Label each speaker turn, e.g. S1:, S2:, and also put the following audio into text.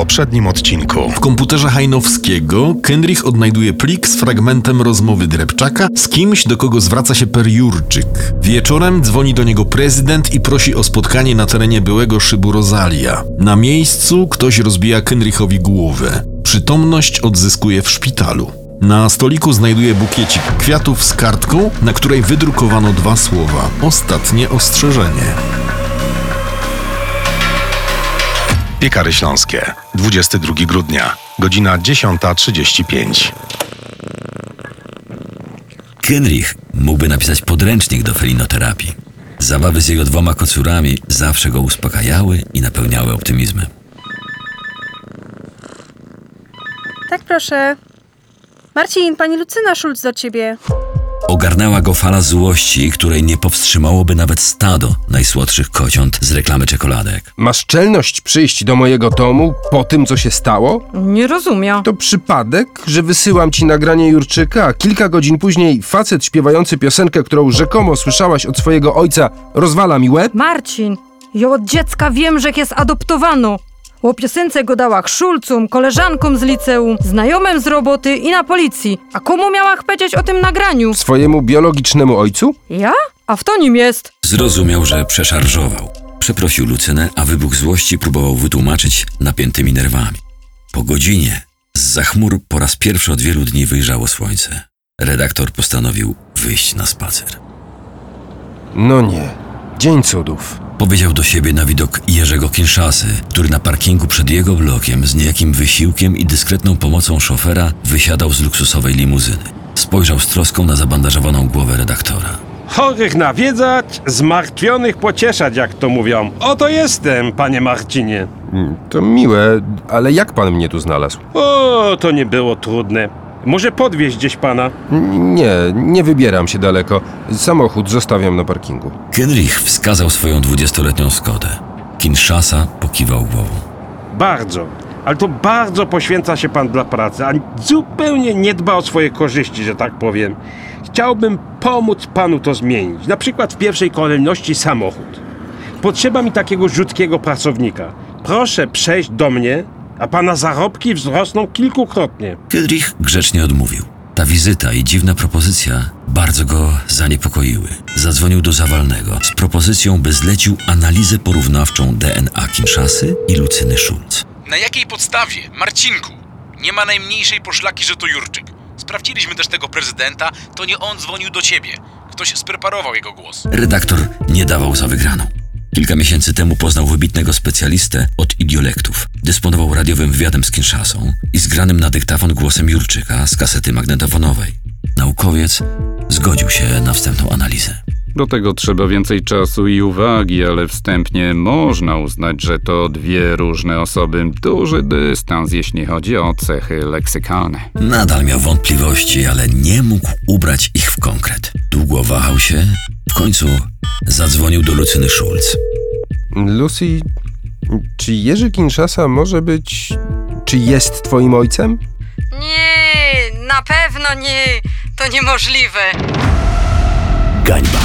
S1: poprzednim odcinku.
S2: W komputerze Hajnowskiego Kenrich odnajduje plik z fragmentem rozmowy Drepczaka z kimś, do kogo zwraca się Per Jurczyk. Wieczorem dzwoni do niego prezydent i prosi o spotkanie na terenie byłego szybu Rosalia. Na miejscu ktoś rozbija Kenrichowi głowę. Przytomność odzyskuje w szpitalu. Na stoliku znajduje bukiecik kwiatów z kartką, na której wydrukowano dwa słowa. Ostatnie ostrzeżenie.
S1: Piekary Śląskie, 22 grudnia, godzina 10.35.
S3: Kenrich mógłby napisać podręcznik do felinoterapii. Zabawy z jego dwoma kocurami zawsze go uspokajały i napełniały optymizmem.
S4: Tak, proszę. Marcin, pani Lucyna Szulc do ciebie.
S3: Ogarnęła go fala złości, której nie powstrzymałoby nawet stado najsłodszych kociąt z reklamy czekoladek.
S5: Masz czelność przyjść do mojego domu po tym, co się stało?
S6: Nie rozumiem.
S5: To przypadek, że wysyłam ci nagranie Jurczyka, a kilka godzin później facet śpiewający piosenkę, którą rzekomo słyszałaś od swojego ojca, rozwala mi łeb?
S6: Marcin, ja od dziecka wiem, że jest adoptowano. O piosence go dała szulcom, koleżankom z liceum, znajomym z roboty i na policji. A komu miała powiedzieć o tym nagraniu?
S5: Swojemu biologicznemu ojcu?
S6: Ja? A w to nim jest.
S3: Zrozumiał, że przeszarżował. Przeprosił Lucynę, a wybuch złości próbował wytłumaczyć napiętymi nerwami. Po godzinie z chmur po raz pierwszy od wielu dni wyjrzało słońce. Redaktor postanowił wyjść na spacer.
S5: No nie. Dzień cudów.
S3: Powiedział do siebie na widok Jerzego Kinszasy, który na parkingu przed jego blokiem z niejakim wysiłkiem i dyskretną pomocą szofera wysiadał z luksusowej limuzyny. Spojrzał z troską na zabandażowaną głowę redaktora.
S7: Chorych nawiedzać, zmartwionych pocieszać, jak to mówią. Oto jestem, panie Marcinie.
S5: Mm, To miłe, ale jak pan mnie tu znalazł?
S7: O, to nie było trudne. Może podwieźć gdzieś pana?
S5: N- Nie, nie wybieram się daleko. Samochód zostawiam na parkingu.
S3: Kenrich wskazał swoją dwudziestoletnią Skodę. Kinshasa pokiwał głową.
S7: Bardzo. Ale to bardzo poświęca się pan dla pracy, a zupełnie nie dba o swoje korzyści, że tak powiem. Chciałbym pomóc panu to zmienić. Na przykład w pierwszej kolejności samochód. Potrzeba mi takiego rzutkiego pracownika. Proszę przejść do mnie, a pana zarobki wzrosną kilkukrotnie.
S3: Kenrich grzecznie odmówił. Ta wizyta i dziwna propozycja bardzo go zaniepokoiły. Zadzwonił do Zawalnego z propozycją, by zlecił analizę porównawczą DNA Kinszasy i Lucyny Schulz.
S8: Na jakiej podstawie? Marcinku! Nie ma najmniejszej poszlaki, że to Jurczyk. Sprawdziliśmy też tego prezydenta, to nie on dzwonił do ciebie. Ktoś spreparował jego głos.
S3: Redaktor nie dawał za wygraną. Kilka miesięcy temu poznał wybitnego specjalistę od idiolektów. Dysponował radiowym wywiadem z Kinszasą i zgranym na dyktafon głosem Jurczyka z kasety magnetofonowej. Naukowiec zgodził się na wstępną analizę.
S9: Do tego trzeba więcej czasu i uwagi, ale wstępnie można uznać, że to dwie różne osoby. Duży dystans, jeśli chodzi o cechy leksykalne.
S3: Nadal miał wątpliwości, ale nie mógł ubrać ich w konkret. Długo wahał się, w końcu zadzwonił do Lucyny Schulz.
S5: Lucy, czy Jerzy Kinshasa może być... Czy jest twoim ojcem?
S6: Nie, na pewno nie. To niemożliwe.
S3: Gańba.